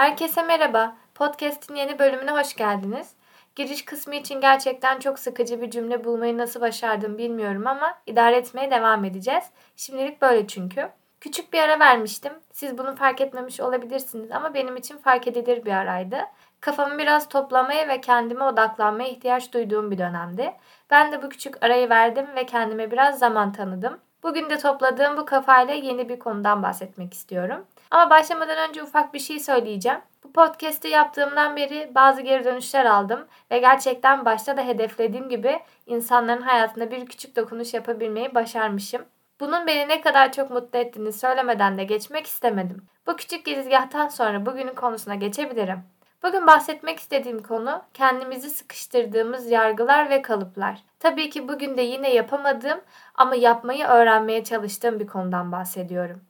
Herkese merhaba. Podcast'in yeni bölümüne hoş geldiniz. Giriş kısmı için gerçekten çok sıkıcı bir cümle bulmayı nasıl başardım bilmiyorum ama idare etmeye devam edeceğiz. Şimdilik böyle çünkü. Küçük bir ara vermiştim. Siz bunu fark etmemiş olabilirsiniz ama benim için fark edilir bir araydı. Kafamı biraz toplamaya ve kendime odaklanmaya ihtiyaç duyduğum bir dönemdi. Ben de bu küçük arayı verdim ve kendime biraz zaman tanıdım. Bugün de topladığım bu kafayla yeni bir konudan bahsetmek istiyorum. Ama başlamadan önce ufak bir şey söyleyeceğim. Bu podcast'i yaptığımdan beri bazı geri dönüşler aldım ve gerçekten başta da hedeflediğim gibi insanların hayatında bir küçük dokunuş yapabilmeyi başarmışım. Bunun beni ne kadar çok mutlu ettiğini söylemeden de geçmek istemedim. Bu küçük girizgahtan sonra bugünün konusuna geçebilirim. Bugün bahsetmek istediğim konu kendimizi sıkıştırdığımız yargılar ve kalıplar. Tabii ki bugün de yine yapamadığım ama yapmayı öğrenmeye çalıştığım bir konudan bahsediyorum.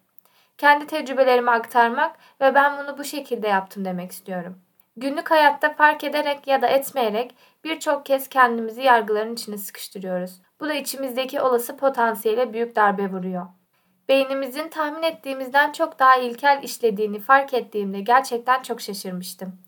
Kendi tecrübelerimi aktarmak ve ben bunu bu şekilde yaptım demek istiyorum. Günlük hayatta fark ederek ya da etmeyerek birçok kez kendimizi yargıların içine sıkıştırıyoruz. Bu da içimizdeki olası potansiyele büyük darbe vuruyor. Beynimizin tahmin ettiğimizden çok daha ilkel işlediğini fark ettiğimde gerçekten çok şaşırmıştım.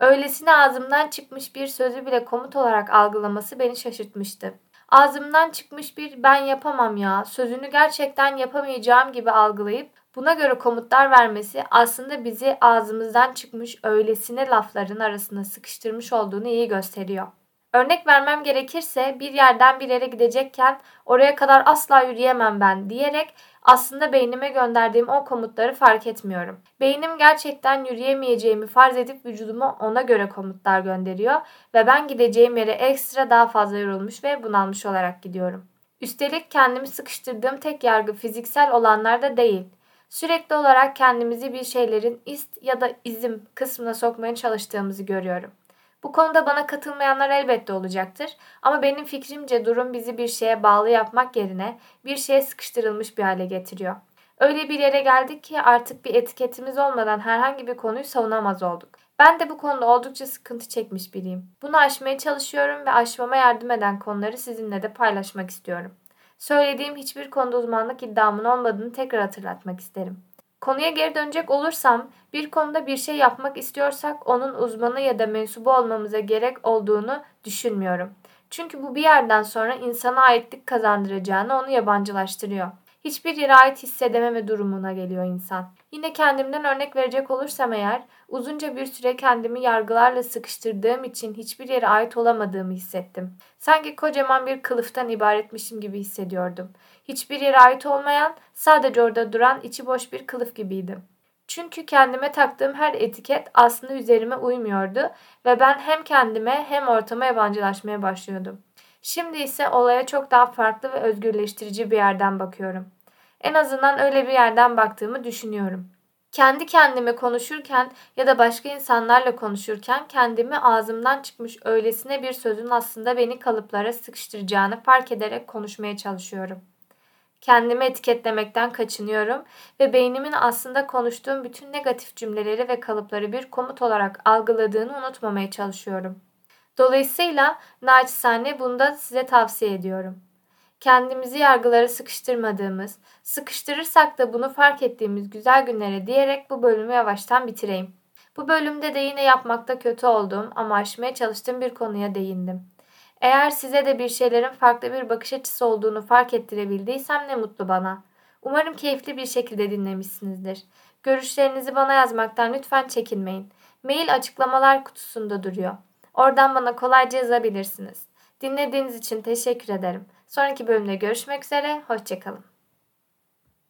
Öylesine ağzımdan çıkmış bir sözü bile komut olarak algılaması beni şaşırtmıştı. Ağzımdan çıkmış bir ben yapamam ya sözünü gerçekten yapamayacağım gibi algılayıp buna göre komutlar vermesi aslında bizi ağzımızdan çıkmış öylesine lafların arasına sıkıştırmış olduğunu iyi gösteriyor. Örnek vermem gerekirse bir yerden bir yere gidecekken oraya kadar asla yürüyemem ben diyerek aslında beynime gönderdiğim o komutları fark etmiyorum. Beynim gerçekten yürüyemeyeceğimi farz edip vücuduma ona göre komutlar gönderiyor ve ben gideceğim yere ekstra daha fazla yorulmuş ve bunalmış olarak gidiyorum. Üstelik kendimi sıkıştırdığım tek yargı fiziksel olanlar da değil. Sürekli olarak kendimizi bir şeylerin ist ya da izim kısmına sokmaya çalıştığımızı görüyorum. Bu konuda bana katılmayanlar elbette olacaktır ama benim fikrimce durum bizi bir şeye bağlı yapmak yerine bir şeye sıkıştırılmış bir hale getiriyor. Öyle bir yere geldik ki artık bir etiketimiz olmadan herhangi bir konuyu savunamaz olduk. Ben de bu konuda oldukça sıkıntı çekmiş biriyim. Bunu aşmaya çalışıyorum ve aşmama yardım eden konuları sizinle de paylaşmak istiyorum. Söylediğim hiçbir konuda uzmanlık iddiamın olmadığını tekrar hatırlatmak isterim. Konuya geri dönecek olursam bir konuda bir şey yapmak istiyorsak onun uzmanı ya da mensubu olmamıza gerek olduğunu düşünmüyorum. Çünkü bu bir yerden sonra insana aitlik kazandıracağını onu yabancılaştırıyor hiçbir yere ait hissedememe durumuna geliyor insan. Yine kendimden örnek verecek olursam eğer uzunca bir süre kendimi yargılarla sıkıştırdığım için hiçbir yere ait olamadığımı hissettim. Sanki kocaman bir kılıftan ibaretmişim gibi hissediyordum. Hiçbir yere ait olmayan, sadece orada duran içi boş bir kılıf gibiydim. Çünkü kendime taktığım her etiket aslında üzerime uymuyordu ve ben hem kendime hem ortama yabancılaşmaya başlıyordum. Şimdi ise olaya çok daha farklı ve özgürleştirici bir yerden bakıyorum. En azından öyle bir yerden baktığımı düşünüyorum. Kendi kendime konuşurken ya da başka insanlarla konuşurken kendimi ağzımdan çıkmış öylesine bir sözün aslında beni kalıplara sıkıştıracağını fark ederek konuşmaya çalışıyorum. Kendimi etiketlemekten kaçınıyorum ve beynimin aslında konuştuğum bütün negatif cümleleri ve kalıpları bir komut olarak algıladığını unutmamaya çalışıyorum. Dolayısıyla naçizane bunu da size tavsiye ediyorum. Kendimizi yargılara sıkıştırmadığımız, sıkıştırırsak da bunu fark ettiğimiz güzel günlere diyerek bu bölümü yavaştan bitireyim. Bu bölümde de yine yapmakta kötü olduğum ama aşmaya çalıştığım bir konuya değindim. Eğer size de bir şeylerin farklı bir bakış açısı olduğunu fark ettirebildiysem ne mutlu bana. Umarım keyifli bir şekilde dinlemişsinizdir. Görüşlerinizi bana yazmaktan lütfen çekinmeyin. Mail açıklamalar kutusunda duruyor. Oradan bana kolayca yazabilirsiniz. Dinlediğiniz için teşekkür ederim. Sonraki bölümde görüşmek üzere, hoşçakalın.